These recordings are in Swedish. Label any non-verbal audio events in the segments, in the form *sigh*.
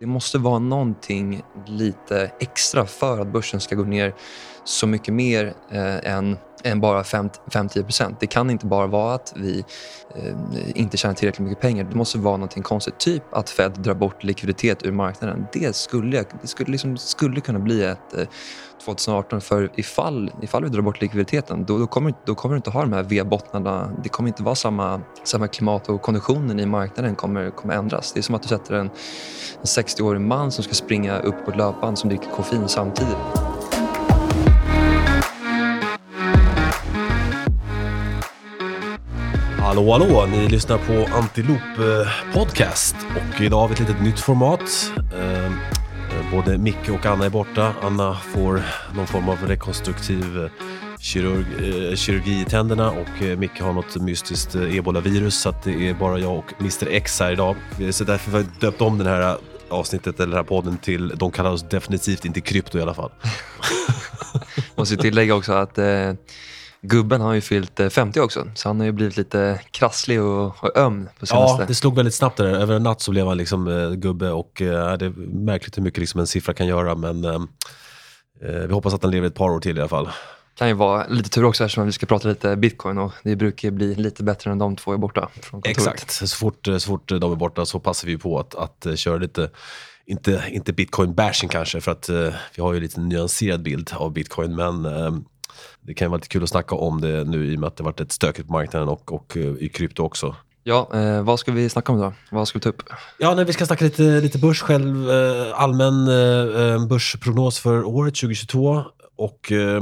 Det måste vara någonting lite extra för att börsen ska gå ner så mycket mer eh, än, än bara 5-10 Det kan inte bara vara att vi eh, inte tjänar tillräckligt mycket pengar. Det måste vara någonting konstigt. Typ att Fed drar bort likviditet ur marknaden. Det skulle, det skulle, liksom, skulle kunna bli ett eh, 2018. För ifall, ifall vi drar bort likviditeten, då, då, kommer, då kommer du inte ha de här V-bottnarna. Det kommer inte vara samma, samma klimat och konditionen i marknaden kommer, kommer ändras. Det är som att du sätter en, en 60-årig man som ska springa upp på ett löpband som dricker koffein samtidigt. Hallå, hallå! Ni lyssnar på Antilop eh, Podcast och idag har vi ett litet nytt format. Eh, eh, både Micke och Anna är borta. Anna får någon form av rekonstruktiv kirurg, eh, kirurgi i tänderna och Micke har något mystiskt ebolavirus så att det är bara jag och Mr X här idag. Så därför har vi döpt om den här avsnittet eller den här podden till De kallar oss definitivt inte krypto i alla fall. *laughs* Måste tillägga också att eh, gubben har ju fyllt 50 eh, också, så han har ju blivit lite krasslig och, och öm på senaste. Ja, det slog väldigt snabbt där. Över en natt så blev han liksom eh, gubbe och eh, det är märkligt hur mycket liksom en siffra kan göra, men eh, eh, vi hoppas att han lever ett par år till i alla fall. Kan ju vara lite tur också eftersom vi ska prata lite bitcoin och det brukar bli lite bättre när de två är borta från kontoret. Exakt, så fort, så fort de är borta så passar vi på att, att köra lite inte, inte bitcoin-bashing kanske, för att eh, vi har ju lite nyanserad bild av bitcoin, men eh, det kan vara lite kul att snacka om det nu i och med att det varit ett stökigt på marknaden och, och eh, i krypto också. Ja, eh, vad ska vi snacka om då? Vad ska vi ta upp? Ja, nej, vi ska snacka lite, lite börs själv, eh, allmän eh, eh börsprognos för året 2022 och eh,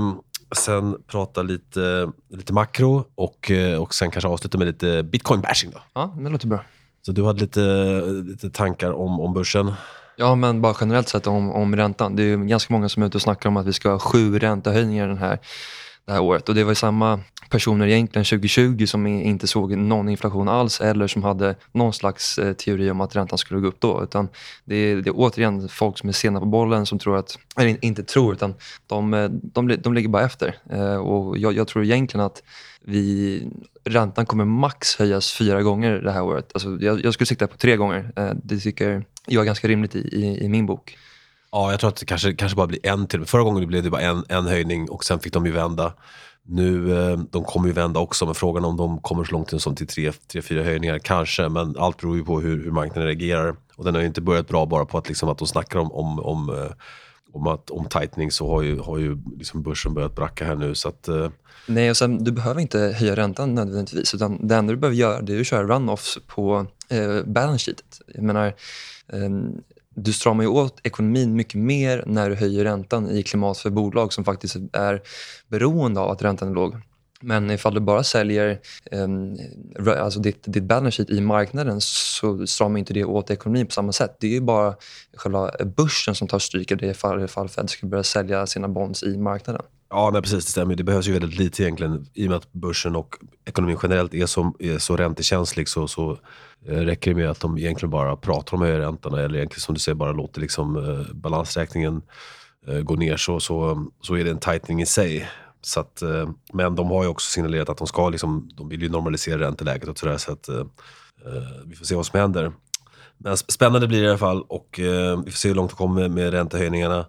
sen prata lite, lite makro och, och sen kanske avsluta med lite bitcoin-bashing. Då. Ja, det låter bra. Så du hade lite, lite tankar om, om börsen? Ja, men bara generellt sett om, om räntan. Det är ganska många som är ute och snackar om att vi ska ha sju räntehöjningar den här, det här året. Och det var samma personer egentligen 2020 som inte såg någon inflation alls eller som hade någon slags eh, teori om att räntan skulle gå upp då. Utan det är, det är återigen folk som är sena på bollen som tror att, eller inte tror, utan de, eh, de, de ligger bara efter. Eh, och jag, jag tror egentligen att vi, räntan kommer max höjas fyra gånger det här året. Alltså jag, jag skulle sikta på tre gånger. Det tycker jag är ganska rimligt i, i, i min bok. Ja, jag tror att det kanske, kanske bara blir en till. Förra gången blev det bara en, en höjning och sen fick de ju vända. Nu, eh, de kommer ju vända också, men frågan om de kommer så långt som till tre, tre fyra höjningar, kanske. Men allt beror ju på hur, hur marknaden reagerar. Och den har ju inte börjat bra bara på att, liksom, att de snackar om, om, om, eh, om, att, om tightening så har ju, har ju liksom börsen börjat bracka här nu. Så att, eh, Nej, och sen, du behöver inte höja räntan nödvändigtvis. Utan det enda du behöver göra det är att köra runoffs på eh, balance sheetet. Jag menar, eh, du stramar ju åt ekonomin mycket mer när du höjer räntan i klimat för bolag som faktiskt är beroende av att räntan är låg. Men ifall du bara säljer eh, alltså ditt, ditt balance sheet i marknaden så stramar inte det åt ekonomin på samma sätt. Det är bara själva börsen som tar stryk i det fall, ifall Fed ska börja sälja sina bonds i marknaden. Ja, nej, precis. Det stämmer. Det behövs ju väldigt lite egentligen. I och med att börsen och ekonomin generellt är så, är så räntekänslig så, så eh, räcker det med att de egentligen bara pratar om höjda räntorna eller egentligen som du säger bara låter liksom, eh, balansräkningen eh, gå ner så, så, så är det en tightening i sig. Så att, eh, men de har ju också signalerat att de ska liksom, de vill ju normalisera ränteläget och sådär så att eh, eh vi får se vad som händer. Men spännande blir det i alla fall och eh, vi får se hur långt de kommer med räntehöjningarna.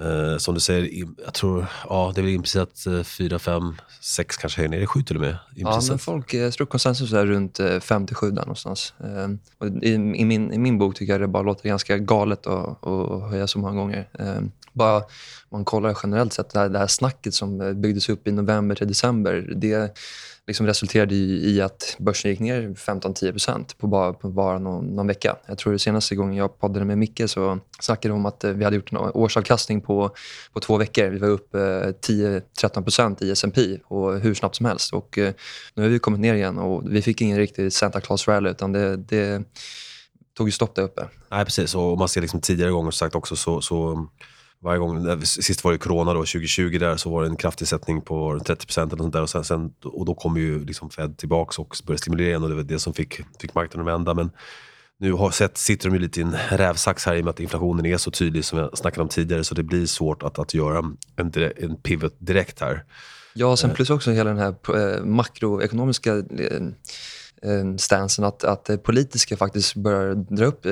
Uh, som du säger, jag tror ja, det är väl implicit uh, 4, 5, 6 kanske höjningar. Är det 7 till och med? Ja, men folk, jag tror konsensus är runt uh, 5-7 där någonstans. Uh, och i, i, min, I min bok tycker jag det bara låter ganska galet att, att höja så många gånger. Bara man kollar generellt sett, det här, det här snacket som eh, byggdes upp i november till december. Det liksom resulterade i, i att börsen gick ner 15-10 på bara, på bara någon, någon, vecka. Jag tror det senaste gången jag poddade med Micke så snackade de om att eh, vi hade gjort en årsavkastning på, på två veckor. Vi var upp eh, 10-13% i S&P och hur snabbt som helst. Och, eh, nu har vi kommit ner igen och vi fick ingen riktig Santa Claus rally utan det, det tog ju stopp där uppe. Nej, precis. Och om man ser liksom tidigare gånger sagt också så, så varje gång, sist var det corona då, 2020 där, så var det en kraftig sättning på 30% eller sånt där. Och, sen, sen, och då kom ju liksom Fed tillbaka och började stimulera igen och det var det som fick, fick marknaden att vända. Men nu har sett, sitter de ju lite i en rävsax här i och med att inflationen är så tydlig som jag snackade om tidigare. Så det blir svårt att, att göra en, en pivot direkt här. Ja, sen plus också hela den här eh, makroekonomiska eh, eh, stansen att, att det politiska faktiskt börjar dra upp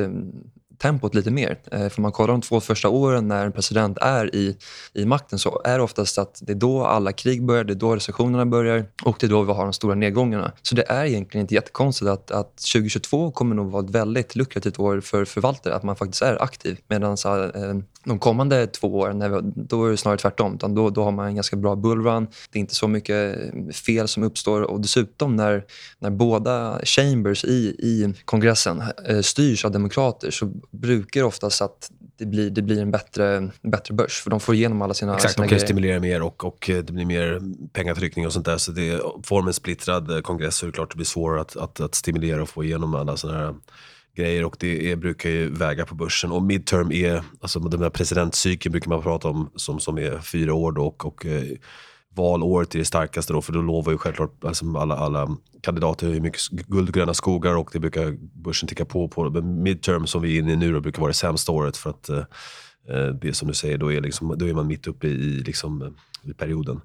tempot lite mer. Eh, för man kollar de två första åren när en president är i, i makten så är det oftast att det är då alla krig börjar, det är då recessionerna börjar och det är då vi har de stora nedgångarna. Så det är egentligen inte jättekonstigt att, att 2022 kommer nog vara ett väldigt lukrativt år för förvaltare, att man faktiskt är aktiv. Medan eh, de kommande två åren, då är det snarare tvärtom. Då, då har man en ganska bra bullrun. Det är inte så mycket eh, fel som uppstår. Och dessutom när, när båda chambers i, i kongressen eh, styrs av demokrater så brukar oftast att det blir, det blir en bättre, bättre börs. För de får igenom alla sina, Exakt, sina de kan grejer. stimulera mer och, och det blir mer pengatryckning och sånt där. Så det, får en splittrad kongress så är det klart att det blir svårare att, att, att stimulera och få igenom alla såna här grejer och det är, brukar ju väga på börsen. Och midterm är, alltså den där presidentcykeln brukar man prata om som, som är fyra år då och, och eh, valåret är det starkaste då för då lovar ju självklart alltså alla, alla kandidater hur mycket guld och gröna skogar och det brukar börsen ticka på på. Men midterm som vi är inne i nu då brukar vara det sämsta året för att eh, eh det som du säger, då är, liksom, då är man mitt uppe i, liksom, eh, i perioden.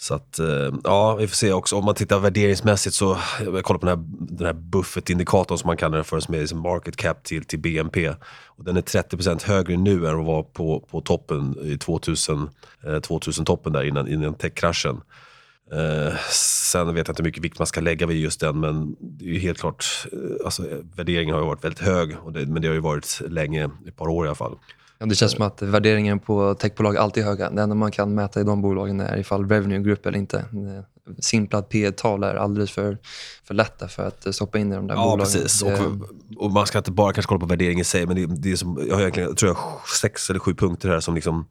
Så att, eh, ja, vi får se också. Om man tittar värderingsmässigt så, jag kollar på den här, den här buffetindikatorn som man kallar den för, som är liksom market cap till, till BNP. Och den är 30% högre nu än vad var på, på toppen i 2000-toppen eh, 2000-toppen där innan, innan techkraschen. Eh, sen vet jag inte hur mycket vikt man ska lägga vid just den, men det är ju helt klart, eh, alltså, värderingen har ju varit väldigt hög, och det, men det har ju varit länge, ett par år i alla fall. Ja, det känns som att värderingen på techbolag alltid är höga. Det enda man kan mäta i de bolagen är ifall revenue grupp eller inte. Simpla P tal är alldeles för, för lätta för att stoppa in i de där ja, bolagen. Precis. Och, och, man ska inte bara kanske kolla på värdering i sig, men det, det är som, jag har egentligen tror jag, sex eller sju punkter här som liksom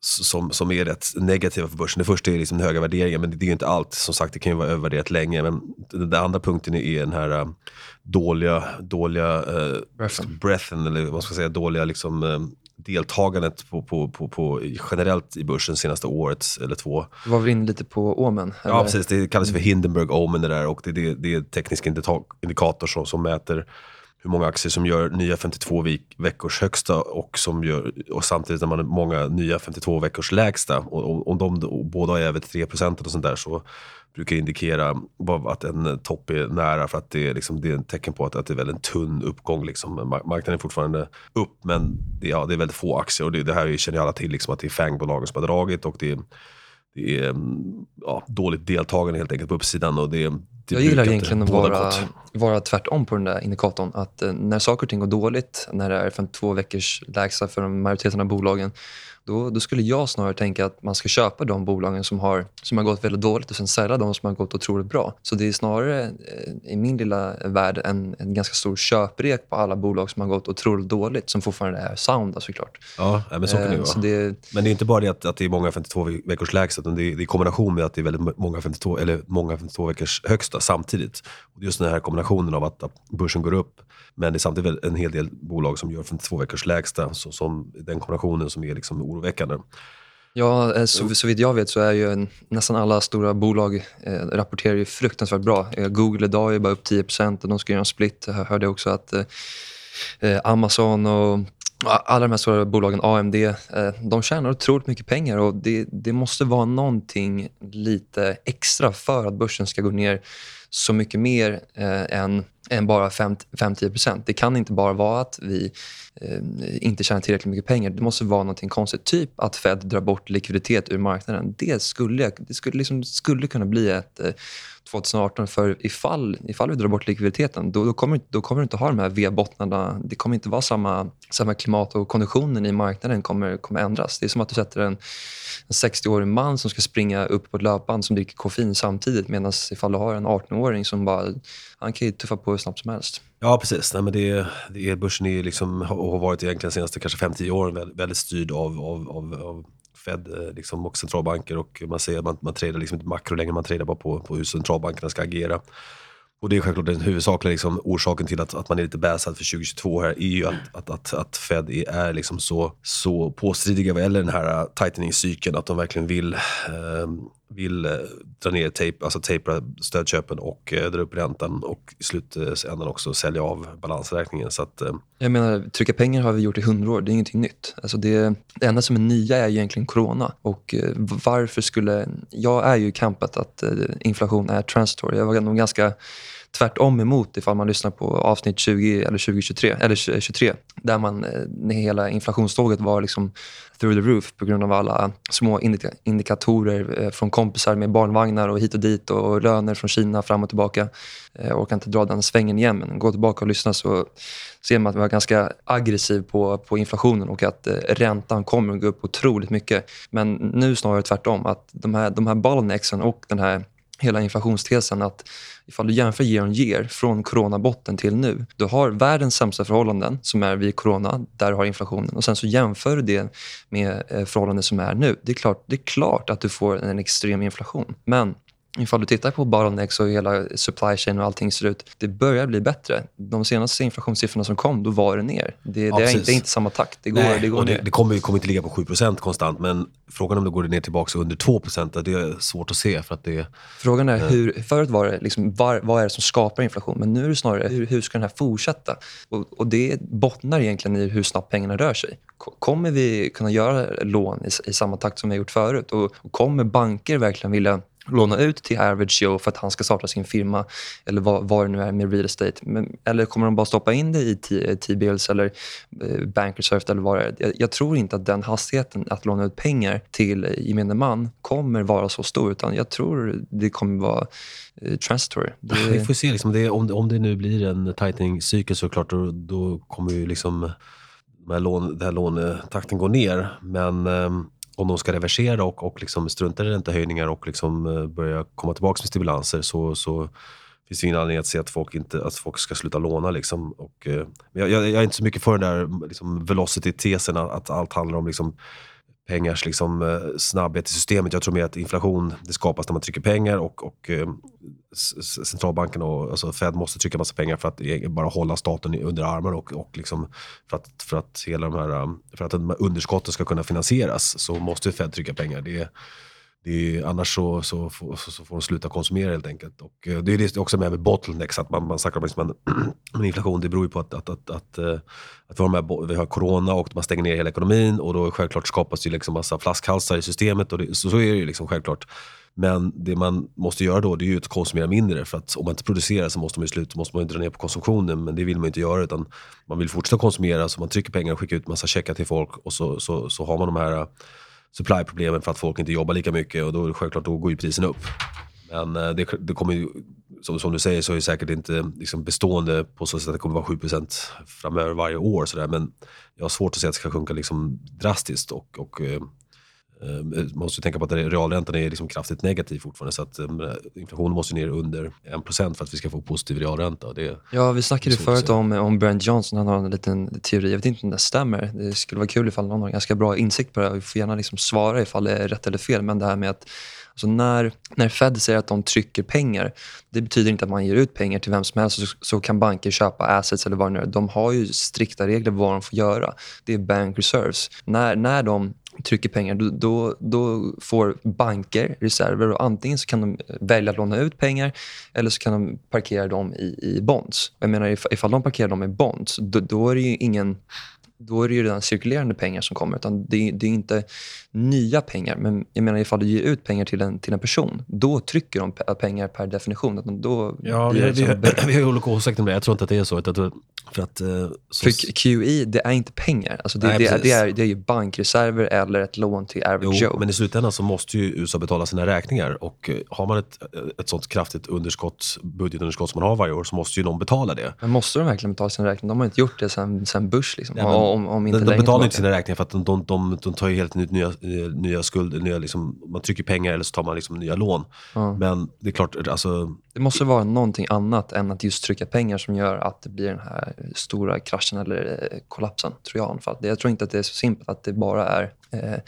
som, som är rätt negativa för börsen. Det första är liksom den höga värderingen, men det, är inte allt. Som sagt, det kan ju vara övervärderat länge. Men den andra punkten är den här dåliga, dåliga uh, breathen. breathen, eller vad ska jag säga, dåliga liksom, uh, deltagandet på, på, på, på, generellt i börsen senaste året eller två. Du var väl inne lite på Omen? Eller? Ja, precis. Det kallas för Hindenburg Omen det där och det, det, det är en teknisk indikator som, som mäter hur många aktier som gör nya 52 veckors högsta och, som gör, och samtidigt när man har många nya 52 veckors lägsta. Och om de och båda är över 3% och sånt där så brukar indikera att en topp är nära för att det är, liksom, det är ett tecken på att, att det är väl en tunn uppgång. Liksom. Marknaden är fortfarande upp men det, ja, det är väldigt få aktier och det, det här känner alla till, liksom, att det är FANG-bolagen som har dragit och det är, det är mm, ja, dåligt deltagande helt enkelt på uppsidan. Och det, är, jag gillar egentligen att vara, vara tvärtom på den där indikatorn. Att eh, när saker och ting går dåligt, när det är 52 veckors lägsta för majoriteten av bolagen, då, då, skulle jag snarare tänka att man ska köpa de bolagen som har, som har gått väldigt dåligt och sen sälja de som har gått otroligt bra. Så det är snarare eh, i min lilla värld en, en ganska stor köprek på alla bolag som har gått otroligt dåligt som fortfarande är sounda såklart. Ja, men så kan det eh, vara. Det, men det är inte bara det att, att det är många 52 veckors lägsta utan det är, det är kombination med att det är väldigt många 52, eller många 52 veckors högsta samtidigt. Och just den här kombinationen av att, att börsen går upp men det är samtidigt en hel del bolag som gör 52 veckors lägsta. Så, som den kombinationen som är liksom oroväckande. Ja, eh, så, så vitt jag vet så är ju en, nästan alla stora bolag eh, rapporterar ju fruktansvärt bra. Eh, Google idag är bara upp 10% och de ska göra en split. Jag hörde också att eh, eh Amazon och alla de här stora bolagen, AMD, eh, de tjänar otroligt mycket pengar och det, det måste vara någonting lite extra för att börsen ska gå ner så mycket mer eh, än, än bara 5-10 Det kan inte bara vara att vi eh, inte tjänar tillräckligt mycket pengar. Det måste vara något konstigt. Typ att Fed drar bort likviditet ur marknaden. Det skulle, det skulle, liksom, skulle kunna bli ett eh, 2018. För ifall, ifall vi drar bort likviditeten, då, då, kommer, då kommer du inte ha de här V-bottnarna. Det kommer inte vara samma, samma klimat och konditionen i marknaden kommer, kommer ändras. Det är som att du sätter en, en 60-årig man som ska springa upp på ett löpband som dricker koffein samtidigt medan ifall du har en 18-åring som bara han kan ju tuffa på hur snabbt som helst. Ja, precis. Nej, men det, det, börsen är liksom, har varit egentligen de senaste kanske 5-10 åren väldigt, väldigt styrd av, av, av, av Fed eh, liksom, och centralbanker och man säger att man, man tradar liksom inte makro längre, man tradar bara på, på hur centralbankerna ska agera. Och det är självklart den huvudsakliga liksom, orsaken till att, att man är lite bäsad för 2022 här är ju att, att, att, att Fed är liksom så, så påstridiga vad gäller den här äh, tightening-cykeln att de verkligen vill eh, vill eh, dra ner, tape, alltså tapera stödköpen och eh, dra upp räntan och i slutändan också sälja av balansräkningen. Så att, eh, Jag menar, trycka pengar har vi gjort i hundra år, det är ingenting nytt. Alltså det, det enda som är nya är egentligen corona. Och eh, varför skulle... Jag är ju i campet att eh, inflation är transitory. Jag var nog ganska tvärtom emot ifall man lyssnar på avsnitt 20 eller 2023, eller 23, där man, eh, när hela inflationståget var liksom through the roof på grund av alla små indikatorer eh, från kompisar med barnvagnar och hit och dit och löner från Kina fram och tillbaka. Jag orkar inte dra den svängen igen, men gå tillbaka och lyssna så ser man att vi var ganska aggressiv på, på inflationen och att räntan kommer att gå upp otroligt mycket. Men nu snarare tvärtom, att de här, de här bottlenecksen och den här hela inflationstesen att ifall du jämför year on year från coronabotten till nu. Du har världens sämsta förhållanden som är vid corona, där du har inflationen. Och Sen så jämför du det med eh, förhållanden som är nu. Det är klart, det är klart att du får en extrem inflation. Men Ifall du tittar på bottlenecks och hela supply chain och allting ser ut, det börjar bli bättre. De senaste inflationssiffrorna som kom, då var det ner. Det, ja, det, är, inte, det är, inte, samma takt. Det går, Nej, det går ner. Det kommer, kommer inte ligga på 7% konstant, men frågan om det går ner tillbaka under 2 det är svårt att se. För att det, frågan är, hur, förut var det liksom, var, vad är det som skapar inflation? Men nu är det snarare, hur, hur ska den här fortsätta? Och, och det bottnar egentligen i hur snabbt pengarna rör sig. Kommer vi kunna göra lån i, i samma takt som vi har gjort förut? Och, och kommer banker verkligen vilja låna ut till Average Joe för att han ska starta sin firma eller vad, vad det nu är med real estate. Men, eller kommer de bara stoppa in det i eh, T-bills eller eh, Bankersurf eller vad det är. Jag, jag, tror inte att den hastigheten att låna ut pengar till eh, gemene man kommer vara så stor utan jag tror det kommer vara eh, transitory. Det... *laughs* Vi får se. Liksom, det, om, om det nu blir en tightening-cykel såklart då, då kommer ju liksom den här, lån, den här lånetakten gå ner. Men eh, om de ska reversera och, och liksom strunta i räntehöjningar och liksom eh, börja komma tillbaka med stimulanser så, så finns det ingen anledning att se att folk, inte, att folk ska sluta låna. Liksom. Och, eh, jag, jag, är inte så mycket för den där liksom, velocity-tesen att allt handlar om liksom, pengars liksom, eh, snabbhet i systemet. Jag tror mer att inflation det skapas när man trycker pengar och, och eh, centralbanken och alltså Fed måste trycka massa pengar för att e-, bara hålla staten under armarna. och, och liksom för, att, för, att hela de här, eh, för att de här underskotten ska kunna finansieras så måste Fed trycka pengar. Det är, annars så, så, så, så, får de sluta konsumera helt enkelt. Och eh, det är det också med, med bottlenecks, att man, man snackar om liksom en, *clears throat* inflation, det beror ju på att, att, att, att, eh, att vi, har med, vi har corona och man stänger ner hela ekonomin och då självklart skapas det liksom massa flaskhalsar i systemet. Och det, så, så är det ju liksom självklart. Men det man måste göra då det är ju att konsumera mindre. För att om man inte producerar så måste man ju sluta, måste man dra ner på konsumtionen. Men det vill man inte göra utan man vill fortsätta konsumera. Så man trycker pengar och skickar ut massa checkar till folk och så, så, så har man de här supply-problemen för att folk inte jobbar lika mycket och då självklart då går ju priserna upp. Men eh, det, det kommer ju, som, som, du säger så är det säkert inte liksom bestående på så sätt att det kommer vara 7% framöver varje år. Så där. Men jag har svårt att se att det ska sjunka liksom drastiskt. Och, och eh, man måste tänka på att realräntan är liksom kraftigt negativ fortfarande. Så att, eh, inflationen måste ner under 1% för att vi ska få positiv realränta. Det ja, vi snackade förut om, om Brent Johnson. Han har en liten teori. Jag vet inte om det stämmer. Det skulle vara kul ifall någon har ganska bra insikt på det. Vi får gärna liksom svara ifall det är rätt eller fel. Men det här med att Alltså när, när Fed säger att de trycker pengar, det betyder inte att man ger ut pengar till vem som helst så, så kan banker köpa assets eller vad det nu är. De har ju strikta regler för vad de får göra. Det är bank reserves. När, när de trycker pengar, då, då, får banker reserver och antingen så kan de välja att låna ut pengar eller så kan de parkera dem i, i bonds. Jag menar, ifall de parkerar dem i bonds, då, då är det ju ingen då är det redan cirkulerande pengar som kommer. Utan det, det, är inte nya pengar. Men jag menar ifall du ger ut pengar till en, till en person, då trycker de pengar per definition. Då ja, vi, vi, *clears throat* vi har olika åsikter om det. Jag tror inte att det är så. Att, för att, eh, så... För QE, det är inte pengar. Alltså det, Nej, det, det, är, det är ju bankreserver eller ett lån till average jo, Joe. Men i slutändan så måste ju USA betala sina räkningar. Och eh, har man ett, ett sånt kraftigt underskott, budgetunderskott som man har varje år så måste ju någon betala det. Men måste de verkligen betala sina räkningar? De har inte gjort det sen, sen Bush. Liksom. Ja, om, om inte de, de betalar inte sina räkningar för att de, de, de, de tar ju helt nya, nya skulder. Nya, liksom, man trycker pengar eller så tar man liksom nya lån. Ja. Men det är klart, alltså... Det måste vara någonting annat än att just trycka pengar som gör att det blir den här stora kraschen eller eh, kollapsen, tror jag. För jag tror inte att det är så simpelt att det bara är eh,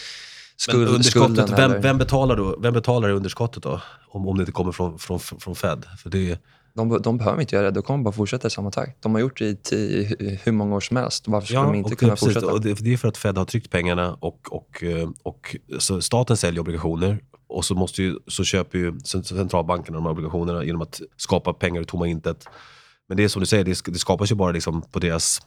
skuld, underskottet, vem, vem, betalar då, vem betalar underskottet då? Om, om det inte kommer från, från, från Fed? För det, de, de behöver inte göra det. De kommer bara fortsätta i samma takt. De har gjort det i hur många år som helst. Varför skulle ja, de inte kunna precis, fortsätta? Och det, det, är för att Fed har tryckt pengarna och, och, eh, och så staten säljer obligationer och så, måste ju, så köper ju centralbankerna de här obligationerna genom att skapa pengar ur tomma intet. Men det är som du säger, det, det skapas ju bara liksom på deras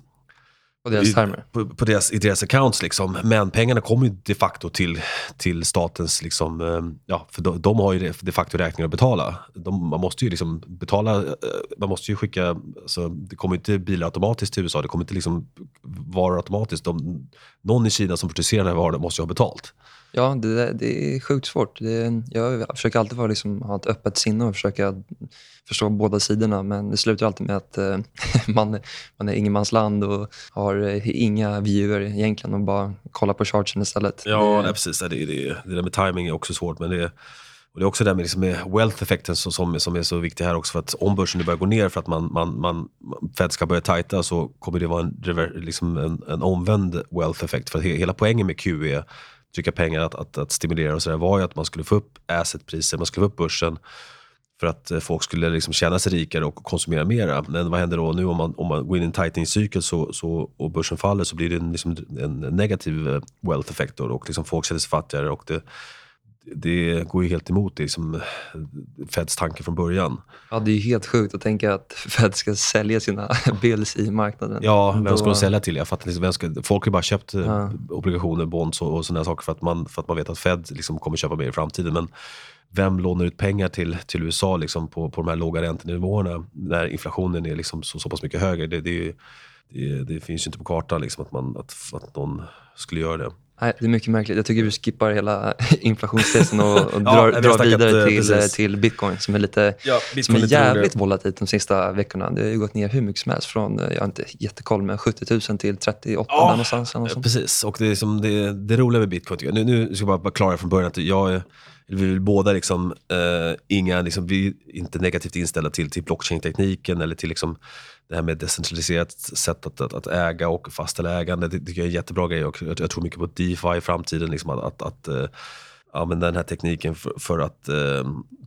På deras i, termer. på, på deras, i deras accounts. Liksom. Men pengarna kommer ju de facto till, till statens, liksom, eh, ja, för de, de har ju de facto räkningar att betala. De, man måste ju liksom betala, eh, man måste ju skicka, alltså, det kommer inte bilar automatiskt till USA, det kommer inte liksom varor automatiskt. De, någon i Kina som producerar den här varan måste ju ha betalt. Ja, det, det är sjukt svårt. Det, jag försöker alltid vara, liksom, ha ett öppet sinne och försöka förstå båda sidorna. Men det slutar alltid med att eh, *laughs* man, man är ingenmansland och har eh, inga viewer egentligen och bara kollar på chartsen istället. Ja, det, nej, precis. Det, det, det, där med timing är också svårt. Men det, och det är också det med, liksom med wealth-effekten som, som, som är så viktig här också. För att om börsen nu börjar gå ner för att man, man, man, Fed ska börja tajta så kommer det vara en, liksom en, en omvänd wealth-effekt. För att he, hela poängen med QE trycka pengar att, att, att stimulera och sådär var ju att man skulle få upp assetpriser, man skulle få upp börsen för att eh, folk skulle liksom känna sig rikare och konsumera mera. Men vad händer då nu om man, om man går in i en tightening-cykel så, så, och börsen faller så blir det en, liksom en negativ eh, wealth effekt och liksom folk känner sig fattigare. Och det, det går ju helt emot det, liksom, Feds tanke från början. Ja, det är ju helt sjukt att tänka att Fed ska sälja sina *laughs* bills i marknaden. Ja, vem ska de sälja till? Jag fattar. Vem ska, folk har ju bara köpt eh, Ja. obligationer, bonds och, och sådana saker för att, man, för att man vet att Fed liksom kommer köpa mer i framtiden. Men vem lånar ut pengar till, till USA liksom på, på de här låga räntenivåerna när inflationen är liksom så, så pass mycket högre? Det, det, det, det finns ju inte på kartan liksom att, man, att, att någon skulle göra det. Nej, det är mycket märkligt. Jag tycker vi skippar hela *laughs* inflationstesten och, och *laughs* Ja, drar, drar snackat, vidare eh, till, precis. till bitcoin som är, lite, Ja, som är jävligt volatilt de sista veckorna. Det har gått ner hur mycket som helst från, eh, jag har inte jättekoll, men 70 000 till 38 Ja, där någonstans. eller. Precis, och det, är som det, det roliga med bitcoin, jag, nu, nu ska jag bara, klara från början att jag är- vi väl båda liksom, eh, inga, liksom, vi är inte negativt inställda till, till blockchain-tekniken eller till liksom, det här med decentraliserat sätt att, att, att äga och fastställa ägande. Det tycker jag är en jättebra grej och jag, jag tror mycket på DeFi i framtiden. Liksom, att, att, att eh, använda den här tekniken för, för att eh,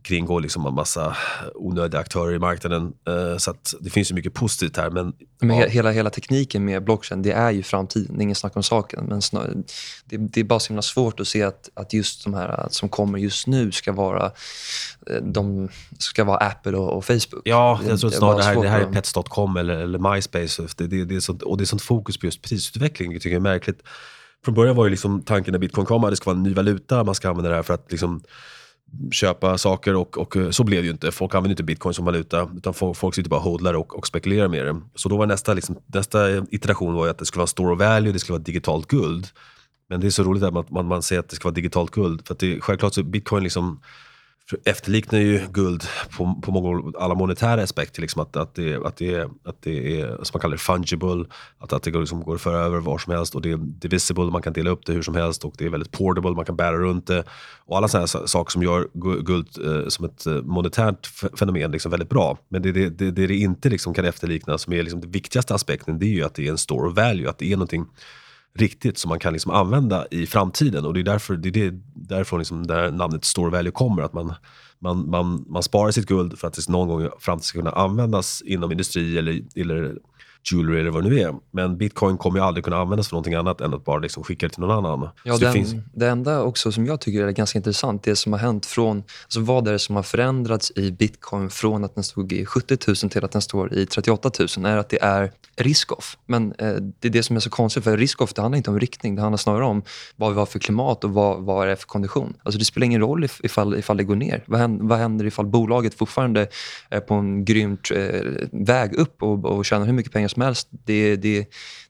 kringgå liksom en massa onödiga aktörer i marknaden. Eh, så det finns ju mycket positivt här. Men, Men he- hela, hela tekniken med blockchain, det är ju framtiden. Det är ingen snack om saken. Men snar, det, det är bara så himla svårt att se att, att just de här som kommer just nu ska vara, eh, de ska vara Apple och, och Facebook. Ja, jag tror snarare det här, det här är pets.com eller, eller MySpace. Det, det, det är sånt, och det är sånt fokus på just prisutveckling, det tycker jag är märkligt. Från början var ju liksom tanken när bitcoin kom att det ska vara en ny valuta, man ska använda det här för att liksom köpa saker och, och eh, så blev det ju inte. Folk använder inte bitcoin som valuta, utan folk, folk sitter bara och hodlar och, och spekulerar med det. Så då var nästa, liksom, nästa iteration var ju att det skulle vara store of value, det skulle vara digitalt guld. Men det är så roligt att man, man, man säger att det ska vara digitalt guld. För att det, självklart så bitcoin liksom efterliknar ju guld på, på många, alla monetära aspekter. Liksom att, att, det, att, det, att det är, som man kallar det, fungible. Att, att det går, liksom, går att föra över var som helst. Och det är divisible, man kan dela upp det hur som helst. Och det är väldigt portable, man kan bära runt det. Och alla sådana saker som gör guld eh, som ett eh, monetärt fenomen liksom väldigt bra. Men det det, det, det, det inte liksom kan efterlikna, som är liksom den viktigaste aspekten, det är ju att det är en store of value. Att det är någonting riktigt som man kan liksom använda i framtiden. Och det är därför, det är det, därifrån liksom där namnet store value kommer. Att man, man, man, man sparar sitt guld för att det någon gång i framtiden ska kunna användas inom industri eller, eller jewelry eller vad det nu är. Men bitcoin kommer ju aldrig kunna användas för någonting annat än att bara liksom skicka det till någon annan. Ja, det den, finns, det enda också som jag tycker är ganska intressant, det som har hänt från, alltså vad är det som har förändrats i bitcoin från att den stod i 70 000 till att den står i 38 000, är att det är risk-off. Men eh, det är det som är så konstigt, för risk-off det handlar inte om riktning, det handlar snarare om vad vi har för klimat och vad, vad det är för kondition. Alltså det spelar ingen roll if, ifall, ifall det går ner. Vad händer, vad händer ifall bolaget fortfarande är på en grymt eh, väg upp och, och tjänar hur mycket pengar som helst? Det, det,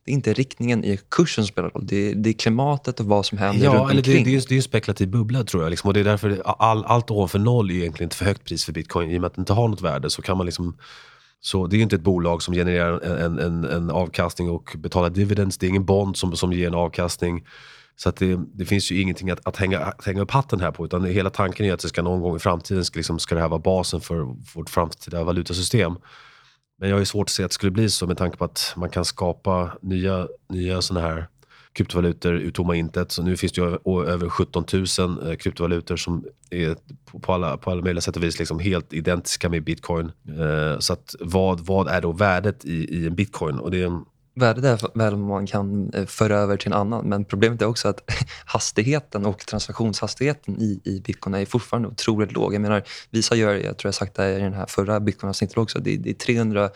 det är inte riktningen i kursen som spelar roll, det, det är klimatet och vad som händer Ja, runt eller det, omkring. det, är, ju- det är en spekulativ bubbla tror jag. Liksom. Och det är därför det- all, allt ovanför noll är egentligen inte för högt pris för bitcoin. I och med att det inte har något värde så kan man liksom så det är ju inte ett bolag som genererar en, en, en avkastning och betalar dividends. Det är ingen bond som, som ger en avkastning. Så det, det finns ju ingenting att, att, hänga, att hänga upp hatten här på. Utan hela tanken är att det ska någon gång i framtiden ska, liksom, ska det här vara basen för vårt framtida valutasystem. Men jag har ju svårt att se att det skulle bli så med tanke på att man kan skapa nya, nya sådana här kryptovalutor ur tomma intet. Så nu finns det ju över 17 000 eh, kryptovalutor som är på- alla, på alla möjliga sätt och vis liksom helt identiska med bitcoin. Eh, så att vad, vad är då värdet i, i en bitcoin? Och det, värdet är väl om man kan eh, föra över till en annan. Men problemet är också att *laughs* hastigheten och transaktionshastigheten i, i bitcoin är fortfarande otroligt låg. Jag menar, Visa gör, jag tror jag sagt det i den här förra bitcoin-avsnittet också, det, det, är 300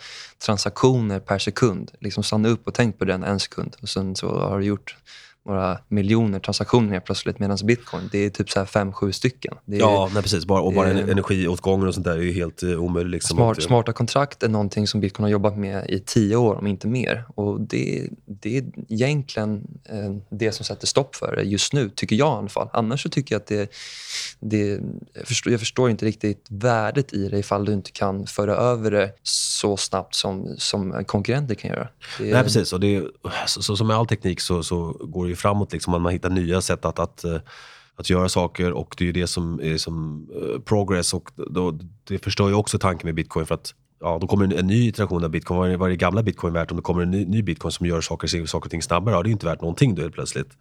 transaktioner per sekund. Liksom stanna upp och tänk på den en sekund och sen så har du gjort några miljoner transaktioner plötsligt medan bitcoin det är typ så här fem, sju stycken. Är, ja, nej, precis. Bara, och bara är, energiåtgången och sånt där är ju helt uh, omöjligt. Liksom smart, smarta kontrakt är någonting som bitcoin har jobbat med i tio år, om inte mer. Och Det, det är egentligen eh, det som sätter stopp för det just nu, tycker jag i alla fall. Annars tycker jag att det, det jag, förstår, jag förstår inte riktigt värdet i det ifall du inte kan föra över det så snabbt som, som konkurrenter kan göra. Det, nej, precis. Och det, så, så, som med all teknik så, så går ju framåt. Liksom, man hittar nya sätt att, att, eh, att göra saker och det är ju det som är som eh, progress. Och då, det förstör ju också tanken med bitcoin. för att ja, då kommer en, en ny iteration av bitcoin. Vad är, vad är det gamla bitcoin värt om det kommer en ny, ny bitcoin som gör saker, saker och ting snabbare? Ja, det är inte värt någonting då helt plötsligt.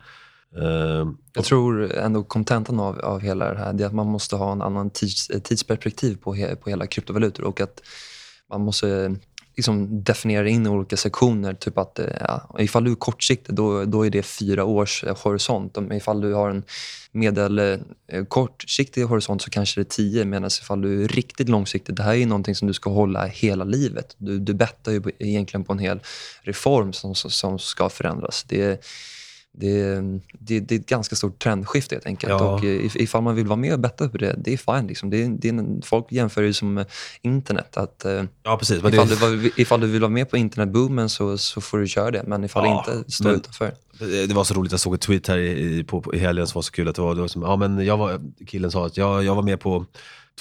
Uh, jag tror ändå kontentan av, av hela det här är att man måste ha en annan tids, tidsperspektiv på, he, på hela kryptovalutor och att man måste liksom definiera in olika sektioner. Typ att eh, ja, ifall du är kortsiktig, då, då är det fyra års eh, horisont. Om ifall du har en medel eh, kortsiktig horisont så kanske det är tio. Medan ifall du är riktigt långsiktig, det här är någonting som du ska hålla hela livet. Du, du bettar ju egentligen på en hel reform som, som ska förändras. Det det, det, det, är ett ganska stort trendskifte helt enkelt. Ja. Och ifall man vill vara med och betta på det, det är fine. Liksom. Det, det, folk jämför det som internet. Att, eh, ja, precis. ifall, du, ifall du vill vara med på internetboomen så, så får du köra det. Men ifall ja, inte, stå men, utanför. Det var så roligt, jag såg ett tweet här i, på, i helgen som var så kul. Att det var, det var som, ja, men jag var, killen sa att jag, jag var med på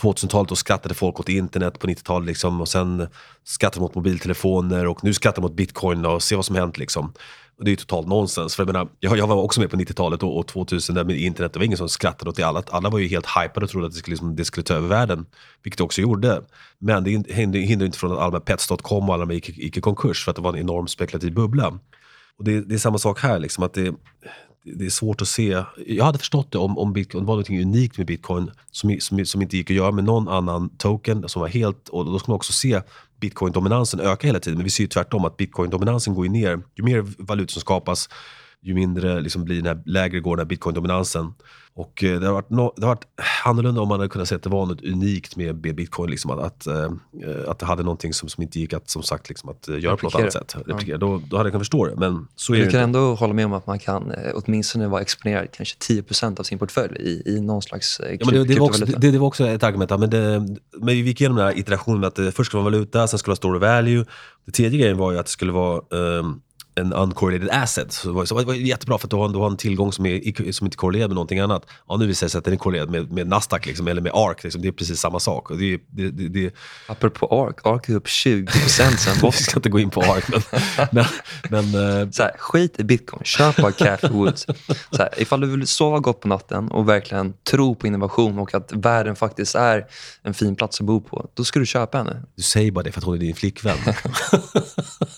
2000-talet och skrattade folk åt internet på 90-talet. Liksom, och sen skrattade mot mobiltelefoner och nu skrattar mot bitcoin och se vad som hänt. Liksom. Och det är ju totalt nonsens. För jag, menar, jag, jag var också med på 90-talet och, och 2000 där med internet. Det var ingen som skrattade åt det. Alla, alla var ju helt hypade och trodde att det skulle, liksom, det skulle ta över världen. Vilket det också gjorde. Men det hindrar inte från att alla med Pets.com och alla med gick, gick i konkurs för att det var en enorm spekulativ bubbla. Och det, det är samma sak här. Liksom, att det, det är svårt att se. Jag hade förstått det om, om bitcoin var något unikt med bitcoin som, som, som inte gick att göra med någon annan token som var helt, och då ska man också se bitcoin-dominansen öka hela tiden. Men vi ser ju tvärtom att bitcoin-dominansen går ner. Ju mer valutor som skapas, ju mindre liksom blir den här, lägre går den här bitcoin-dominansen. Och eh, det har, varit no, det har varit annorlunda om man hade kunnat se att det var något unikt med bitcoin. Liksom, att, att, äh, att det hade någonting som, som inte gick att, som sagt, liksom, att göra på något annat sätt. Ja. Då, då hade jag kunnat förstå det. Men så är du det kan inte. ändå hålla med om att man kan åtminstone vara exponerad kanske 10% av sin portfölj i, i någon slags ja, men det, det, var också, det, det, var också ett argument. Men, det, men vi gick igenom den här iterationen med att det först skulle vara valuta, sen skulle det vara store value. Det tredje grejen var ju att det skulle vara um, en uncorrelated asset. Så det, var, så det var jättebra för att du har, du har en tillgång som, är, som inte är korrelerad med någonting annat. Ja, nu visar det sig att den är korrelerad med, med Nasdaq liksom, eller med ARK. Liksom. Det är precis samma sak. Det, det, det, det... Apropå ARK, ARK är upp 20 sen *laughs* Vi ska inte gå in på ARK. Men, *laughs* men, men, eh, så här, skit i bitcoin, köp bara Cathy Woods. Så här, ifall du vill sova gott på natten och verkligen tro på innovation och att världen faktiskt är en fin plats att bo på, då ska du köpa henne. Du säger bara det för att hon är din flickvän. *laughs*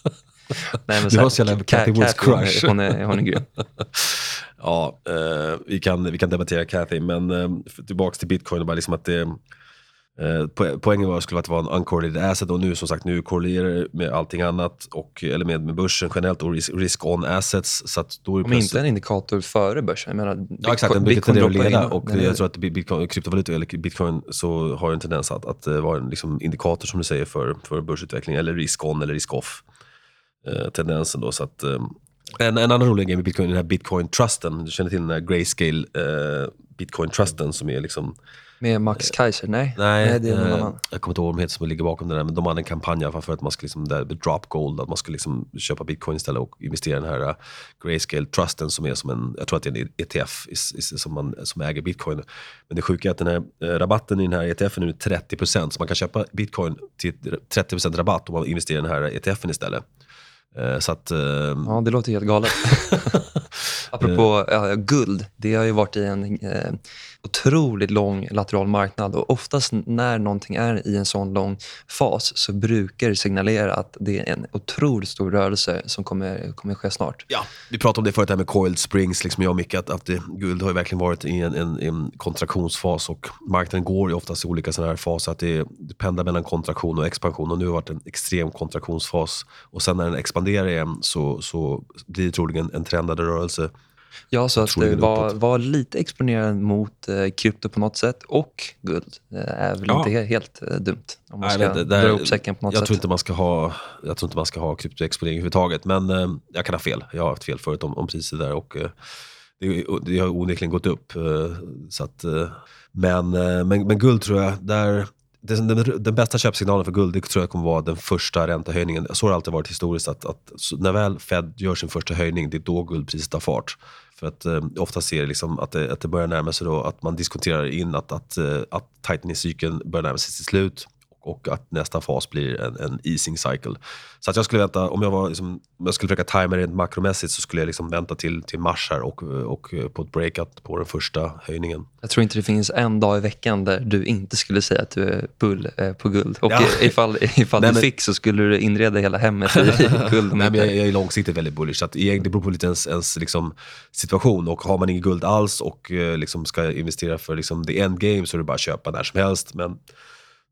Nej, men du har så jävla Cathy Woods crush. Hon är, hon är grym. *laughs* ja, eh, vi, kan, vi kan debattera Cathy, men eh, tillbaka till bitcoin. Bara liksom att det, eh, poängen var skulle att det var en uncorrelated asset och nu som sagt nu korrelerar det med allting annat, och, eller med, med börsen generellt och risk-on assets. Så att då är Om inte en indikator före börsen. Jag menar, bitcoin, ja exakt, den brukar tendera att leda och jag tror att bitcoin, kryptovalutor eller bitcoin så har en tendens att, att vara en liksom indikator som du säger för, för börsutveckling eller risk-on eller risk-off eh, tendensen. Då, så att, eh, en, en annan rolig grej med bitcoin är den här bitcoin-trusten. Du känner till den här grayscale eh, bitcoin-trusten som är liksom med Max eh, Kaiser? Nej, nej, nej det är någon eh, annan. Jag kommer inte ihåg heter som ligger bakom det där, men de hade en kampanj för att man ska liksom, där, drop gold, att man ska liksom köpa bitcoin istället och investera i den här grayscale trusten som är som en, jag tror att det är en ETF som, man, som äger bitcoin. Men det sjuka är att den här rabatten i den här ETFen är 30%, så man kan köpa bitcoin till 30% rabatt om man investerar i den här ETFen istället. Eh, så att, ehm, ja, det låter helt galet. *laughs* Apropå ja, guld, det har ju varit i en, eh, otroligt lång lateral marknad och oftast när någonting är i en sån lång fas så brukar det signalera att det är en otroligt stor rörelse som kommer, kommer ske snart. Ja, vi pratade om det förut, här med coiled springs, liksom jag och Micke, att, att det, guld har ju verkligen varit i en, en, en kontraktionsfas och marknaden går ju oftast i olika sådana här faser. Att det, det pendlar mellan kontraktion och expansion och nu har det varit en extrem kontraktionsfas. Och sen när den expanderar igen så, så blir det troligen en trendad rörelse. Ja, så att vara var lite exponerad mot eh, krypto på något sätt och guld eh, är väl ja. inte helt eh, dumt. Om man ska Nej, dra ihop säcken på något jag sätt. Tror inte man ska ha, jag tror inte man ska ha kryptoexponering överhuvudtaget. Men eh, jag kan ha fel. Jag har haft fel förut om, om priser där. Och, eh, det, det, har onekligen gått upp. Eh, så att, men, men, men guld tror jag, där den, den, den, bästa köpsignalen för guld det tror jag kommer vara den första räntehöjningen. Så har det alltid varit historiskt. att, att när väl Fed gör sin första höjning, det är då guldpriset tar fart. För att eh, ofta ser liksom att, det, att det börjar närma sig då, att man diskuterar in att, att, eh, att tightening-cykeln börjar närma sig sitt slut och att nästa fas blir en, en easing cycle. Så att jag skulle vänta, om jag, var liksom, om jag skulle försöka tajma rent makromässigt så skulle jag liksom vänta till, till mars här och, och på ett breakout på den första höjningen. Jag tror inte det finns en dag i veckan där du inte skulle säga att du är bull eh, på guld. Och ja. ifall, *laughs* ifall Nej, du men... fick så skulle du inreda hela hemmet i *laughs* guld. Nej, men jag, jag, är långsiktigt väldigt bullish. Så att, det beror på lite ens, ens liksom, situation. Och har man inget guld alls och eh, liksom ska investera för liksom, the end game så är det bara att köpa när som helst. Men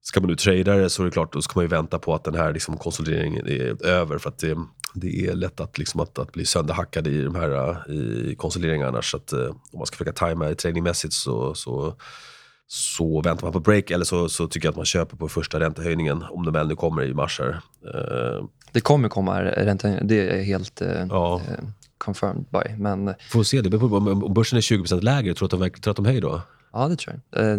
Ska man nu trada det så är det klart, då ska man ju vänta på att den här liksom konsolideringen är över. För att det, det är lätt att, liksom att, att bli sönderhackad i de här i konsolideringarna. Så att, eh, om man ska försöka tajma tradingmässigt så, så, så väntar man på break. Eller så, så tycker jag att man köper på första räntehöjningen, om den väl nu kommer i mars. Här. Eh, det kommer komma räntehöjning, det är helt eh, ja. confirmed by. Men... Får se, det beror på om börsen är 20% lägre, tror du att de, att de höjer då? Ja, det tror jag.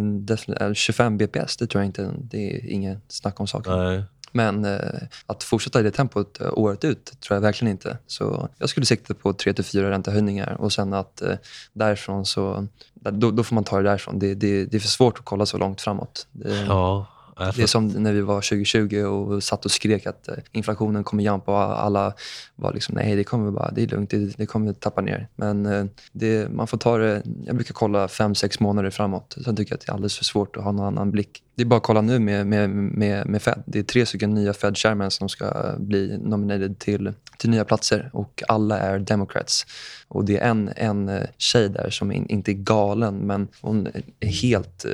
Uh, 25 bps, det tror jag inte. Det är inget snack om saken. Men uh, att fortsätta i det tempot uh, året ut tror jag verkligen inte. Så jag skulle sikta på 3-4 räntehöjningar och sen att därifrån så... Då, då, får man ta det därifrån. Det, det, det är för svårt att kolla så långt framåt. Det, ja. Det är som när vi var 2020 och satt och skrek att eh, inflationen kommer jumpa och alla var liksom nej, det kommer bara, det är lugnt, det, det kommer tappa ner. Men eh, det, man får ta det, jag brukar kolla fem sex månader framåt. Sen tycker jag att det är alldeles för svårt att ha någon annan blick. Det är bara att kolla nu med, med, med, med Fed. Det är tre stycken nya Fed chairmans som ska bli nominerade till, till nya platser och alla är democrats. Och det är en, en eh, tjej där som inte är galen men hon är helt eh,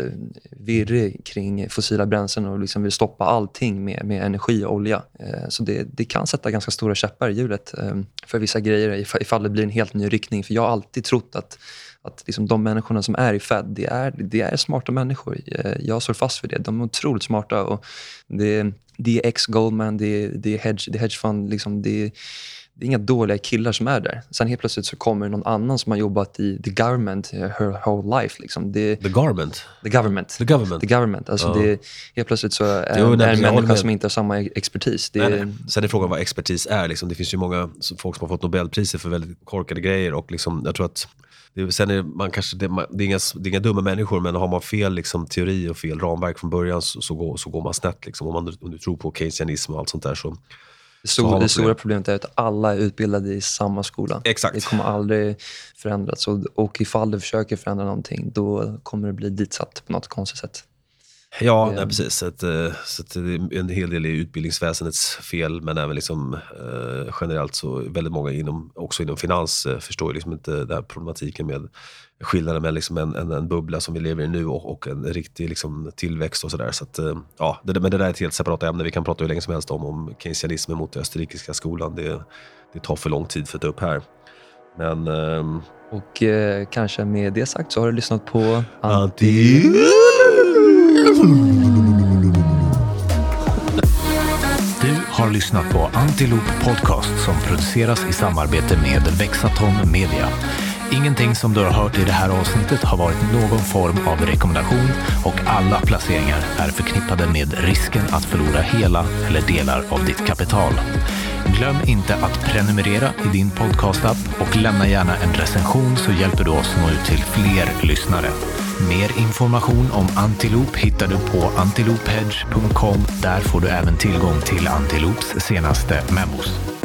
virrig kring fossila bränslen och liksom vill stoppa allting med, med energi och olja. Eh, så det, det kan sätta ganska stora käppar i hjulet för vissa grejer ifall det blir en helt ny riktning. För jag har alltid trott att att liksom de människorna som är i Fed, det är, det är smarta människor. Eh, jag står fast vid det. De är otroligt smarta. Och det, det är ex-Goldman, det är, det är hedge, det är hedgefund. Liksom det, det är inga dåliga killar som är där. Sen helt plötsligt så kommer någon annan som har jobbat i the government her whole life. Liksom. Det, the government? The government. The government. The government. Alltså uh. det, helt plötsligt så är jo, nej, en människa som inte har samma expertis. Det, nej, nej. Sen är frågan vad expertis är. Liksom. Det finns ju många folk som har fått Nobelpriser för väldigt korkade grejer. Och liksom, jag tror att det, sen är man kanske, det, det, är inga, det är inga dumma människor, men har man fel liksom, teori och fel ramverk från början så, så, går, så går man snett. Liksom. Om, man, om du tror på keynesianism och allt sånt där så det, stor, det stora problemet är att alla är utbildade i samma skola. Exakt. Det kommer aldrig förändras. Och, och ifall du försöker förändra någonting, då kommer det bli ditsatt på något konstigt sätt. Ja, nej, precis. Så, att, eh, så att en hel del är utbildningsväsendets fel, men även liksom, eh, generellt så väldigt många inom, också inom finans eh, förstår liksom inte den här problematiken med skillnaden mellan liksom en, en, en, bubbla som vi lever i nu och, och en riktig liksom, tillväxt och sådär. Så eh, ja, det, men det där är ett helt separat ämne. Vi kan prata hur länge som helst om, om keynesianismen mot den österrikiska skolan. Det, det tar för lång tid för att ta upp här. Men, ehm... och eh, kanske med det sagt så har du lyssnat på Anti... Du har lyssnat på Antiloop Podcast som produceras i samarbete med Vexatom Media. Ingenting som du har hört i det här avsnittet har varit någon form av rekommendation och alla placeringar är förknippade med risken att förlora hela eller delar av ditt kapital. Glöm inte att prenumerera i din podcastapp och lämna gärna en recension så hjälper du oss nå ut till fler lyssnare. Mer information om Antiloop hittar du på antilophedge.com. Där får du även tillgång till Antiloops senaste memos.